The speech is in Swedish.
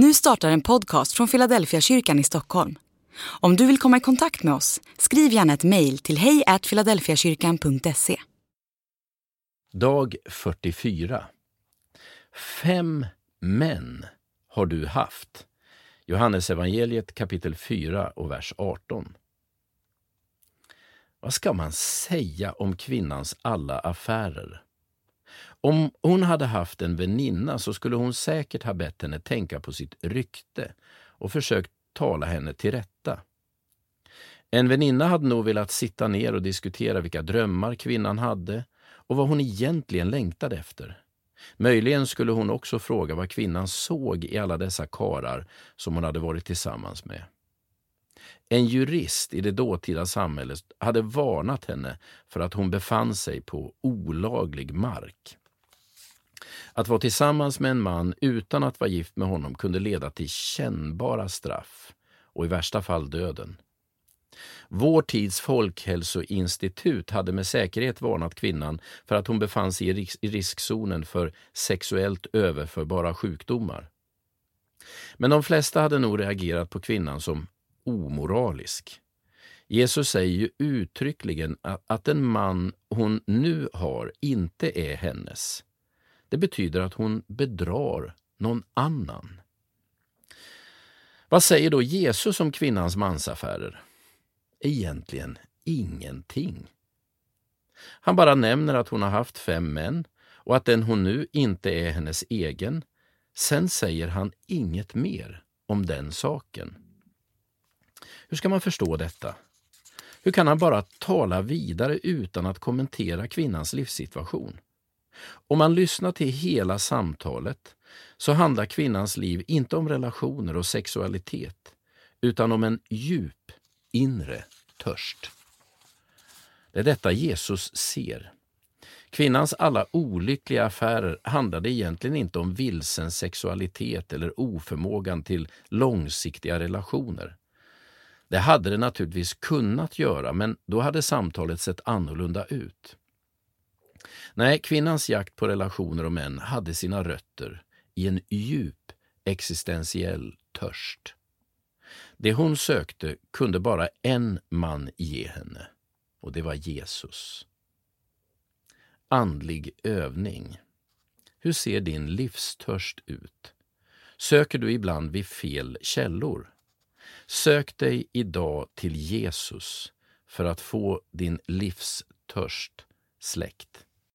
Nu startar en podcast från Philadelphia kyrkan i Stockholm. Om du vill komma i kontakt med oss, skriv gärna ett mejl till hejfiladelfiakyrkan.se. Dag 44. Fem män har du haft. Johannes evangeliet kapitel 4 och vers 18. Vad ska man säga om kvinnans alla affärer? Om hon hade haft en väninna så skulle hon säkert ha bett henne tänka på sitt rykte och försökt tala henne till rätta. En väninna hade nog velat sitta ner och diskutera vilka drömmar kvinnan hade och vad hon egentligen längtade efter. Möjligen skulle hon också fråga vad kvinnan såg i alla dessa karar som hon hade varit tillsammans med. En jurist i det dåtida samhället hade varnat henne för att hon befann sig på olaglig mark. Att vara tillsammans med en man utan att vara gift med honom kunde leda till kännbara straff och i värsta fall döden. Vår tids folkhälsoinstitut hade med säkerhet varnat kvinnan för att hon befann sig i riskzonen för sexuellt överförbara sjukdomar. Men de flesta hade nog reagerat på kvinnan som omoralisk. Jesus säger ju uttryckligen att den man hon nu har inte är hennes. Det betyder att hon bedrar någon annan. Vad säger då Jesus om kvinnans mansaffärer? Egentligen ingenting. Han bara nämner att hon har haft fem män och att den hon nu inte är hennes egen. Sen säger han inget mer om den saken. Hur ska man förstå detta? Hur kan han bara tala vidare utan att kommentera kvinnans livssituation? Om man lyssnar till hela samtalet så handlar kvinnans liv inte om relationer och sexualitet utan om en djup inre törst. Det är detta Jesus ser. Kvinnans alla olyckliga affärer handlade egentligen inte om vilsen sexualitet eller oförmågan till långsiktiga relationer. Det hade det naturligtvis kunnat göra, men då hade samtalet sett annorlunda ut. Nej, kvinnans jakt på relationer och män hade sina rötter i en djup existentiell törst. Det hon sökte kunde bara en man ge henne, och det var Jesus. Andlig övning. Hur ser din livstörst ut? Söker du ibland vid fel källor? Sök dig idag till Jesus för att få din livstörst släckt.